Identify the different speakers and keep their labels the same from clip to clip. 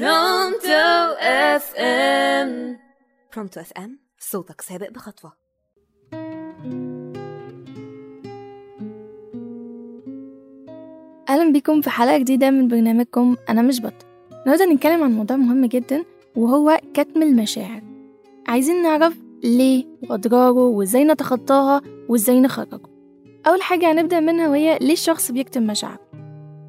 Speaker 1: برونتو FM.
Speaker 2: برونتو FM صوتك سابق بخطوة.
Speaker 3: أهلا بكم في حلقة جديدة من برنامجكم أنا مش بطل. النهاردة هنتكلم عن موضوع مهم جدا وهو كتم المشاعر. عايزين نعرف ليه وأضراره وإزاي نتخطاها وإزاي نخرجه. أول حاجة هنبدأ منها وهي ليه الشخص بيكتم مشاعره.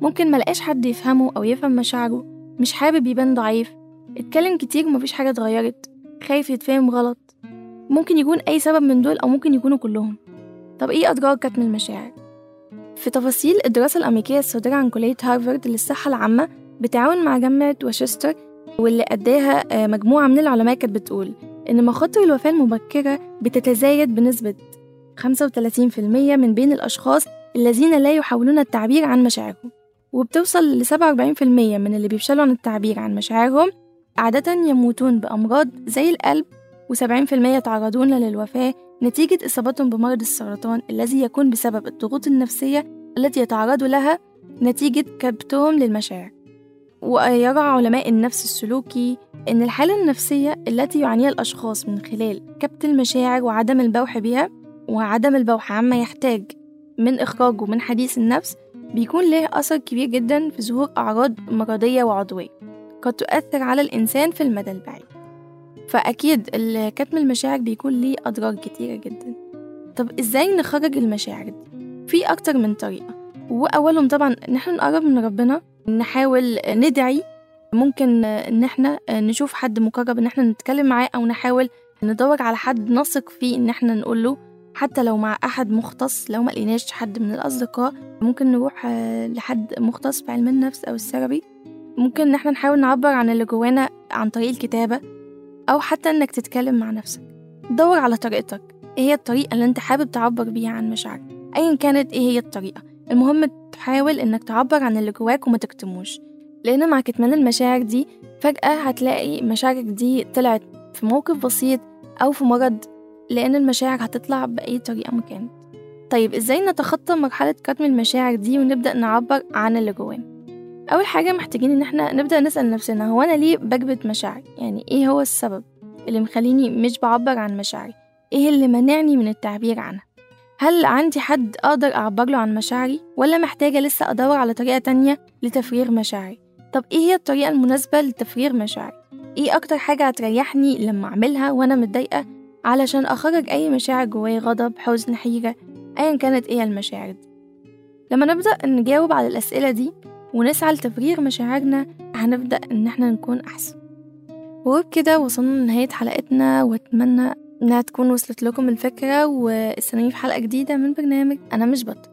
Speaker 3: ممكن ملقاش حد يفهمه أو يفهم مشاعره مش حابب يبان ضعيف. اتكلم كتير ومفيش حاجة اتغيرت. خايف يتفهم غلط. ممكن يكون أي سبب من دول أو ممكن يكونوا كلهم. طب إيه أضرار كتم المشاعر؟ في تفاصيل الدراسة الأمريكية الصادرة عن كلية هارفارد للصحة العامة بالتعاون مع جامعة واشستر واللي أداها مجموعة من العلماء كانت بتقول إن مخاطر الوفاة المبكرة بتتزايد بنسبة 35% من بين الأشخاص الذين لا يحاولون التعبير عن مشاعرهم. وبتوصل ل 47% من اللي بيفشلوا عن التعبير عن مشاعرهم. عادة يموتون بأمراض زي القلب و70% يتعرضون للوفاة نتيجة إصابتهم بمرض السرطان الذي يكون بسبب الضغوط النفسية التي يتعرضوا لها نتيجة كبتهم للمشاعر. ويرى علماء النفس السلوكي أن الحالة النفسية التي يعانيها الأشخاص من خلال كبت المشاعر وعدم البوح بها وعدم البوح عما يحتاج من إخراجه من حديث النفس بيكون له أثر كبير جدا في ظهور أعراض مرضية وعضوية قد تؤثر على الإنسان في المدى البعيد فأكيد كتم المشاعر بيكون ليه أضرار كتيرة جدا طب إزاي نخرج المشاعر دي؟ في أكتر من طريقة وأولهم طبعا إن إحنا نقرب من ربنا نحاول ندعي ممكن إن إحنا نشوف حد مقرب إن إحنا نتكلم معاه أو نحاول ندور على حد نثق فيه إن إحنا نقول له حتى لو مع أحد مختص لو ما لقيناش حد من الأصدقاء ممكن نروح لحد مختص في علم النفس أو الثيرابي ممكن إن إحنا نحاول نعبر عن اللي جوانا عن طريق الكتابة أو حتى إنك تتكلم مع نفسك. دور على طريقتك. إيه هي الطريقة اللي أنت حابب تعبر بيها عن مشاعرك؟ أيا كانت إيه هي الطريقة؟ المهم تحاول إنك تعبر عن اللي جواك وما تكتموش. لأن مع كتمان المشاعر دي فجأة هتلاقي مشاعرك دي طلعت في موقف بسيط أو في مرض لأن المشاعر هتطلع بأي طريقة ما كانت. طيب إزاي نتخطى مرحلة كتم المشاعر دي ونبدأ نعبر عن اللي جوانا؟ أول حاجة محتاجين إن إحنا نبدأ نسأل نفسنا هو أنا ليه بكبت مشاعري؟ يعني إيه هو السبب اللي مخليني مش بعبر عن مشاعري؟ إيه اللي منعني من التعبير عنها؟ هل عندي حد أقدر أعبر له عن مشاعري؟ ولا محتاجة لسه أدور على طريقة تانية لتفريغ مشاعري؟ طب إيه هي الطريقة المناسبة لتفريغ مشاعري؟ إيه أكتر حاجة هتريحني لما أعملها وأنا متضايقة علشان أخرج أي مشاعر جوايا غضب حزن حيرة أيا كانت إيه المشاعر دي. لما نبدأ نجاوب على الأسئلة دي ونسعى لتفريغ مشاعرنا هنبدأ إن إحنا نكون أحسن. وبكده وصلنا لنهاية حلقتنا وأتمنى إنها تكون وصلت لكم الفكرة واستنوني في حلقة جديدة من برنامج أنا مش بطل.